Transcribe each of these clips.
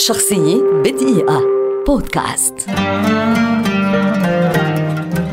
شخصية بدقيقة. بودكاست.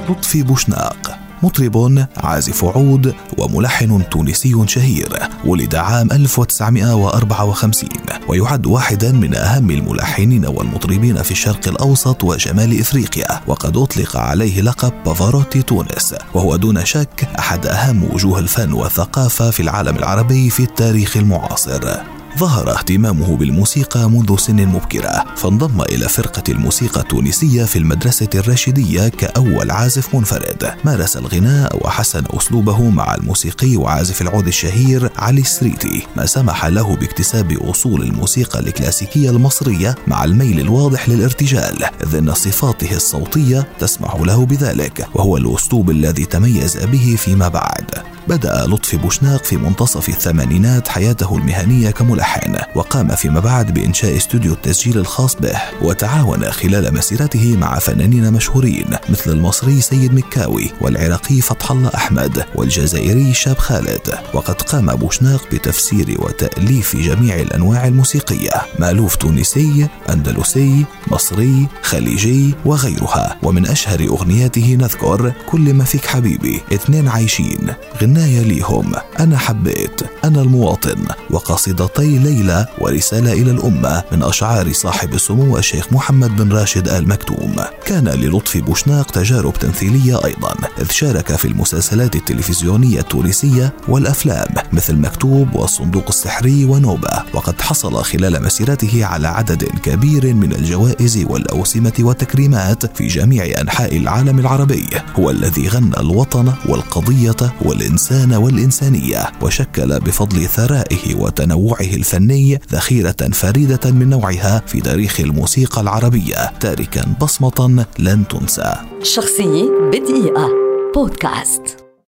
لطفي بوشناق. مطرب عازف عود وملحن تونسي شهير. ولد عام 1954 ويعد واحدا من أهم الملحنين والمطربين في الشرق الأوسط وشمال إفريقيا. وقد أطلق عليه لقب بافاروتي تونس. وهو دون شك أحد أهم وجوه الفن والثقافة في العالم العربي في التاريخ المعاصر. ظهر اهتمامه بالموسيقى منذ سن مبكرة فانضم إلى فرقة الموسيقى التونسية في المدرسة الراشدية كأول عازف منفرد. مارس الغناء وحسن أسلوبه مع الموسيقي وعازف العود الشهير علي السريتي. ما سمح له باكتساب أصول الموسيقى الكلاسيكية المصرية مع الميل الواضح للارتجال إذ أن صفاته الصوتية تسمح له بذلك وهو الأسلوب الذي تميز به فيما بعد. بدأ لطفي بوشناق في منتصف الثمانينات حياته المهنية كملحن. وقام فيما بعد بإنشاء استوديو التسجيل الخاص به وتعاون خلال مسيرته مع فنانين مشهورين مثل المصري سيد مكاوي والعراقي فتح الله أحمد والجزائري شاب خالد. وقد قام بوشناق بتفسير وتأليف جميع الأنواع الموسيقية مألوف تونسي أندلسي مصري خليجي وغيرها. ومن أشهر أغنياته نذكر كل ما فيك حبيبي اثنين عايشين غناية ليهم أنا حبيت أنا المواطن وقصيدتي ليلى ورسالة إلى الأمة من أشعار صاحب السمو الشيخ محمد بن راشد آل مكتوم كان للطفي بوشناق تجارب تمثيلية أيضا إذ شارك في المسلسلات التلفزيونية التونسية والأفلام مثل مكتوب والصندوق السحري ونوبة. وقد حصل خلال مسيرته على عدد كبير من الجوائز والأوسمة والتكريمات في جميع أنحاء العالم العربي. هو الذي غنى الوطن والقضية والإنسان والإنسانية وشكل بفضل ثرائه وتنوعه الفني ذخيرة فريدة من نوعها في تاريخ الموسيقى العربية تاركا بصمة لن تنسى. شخصية بدقيقة. بودكاست.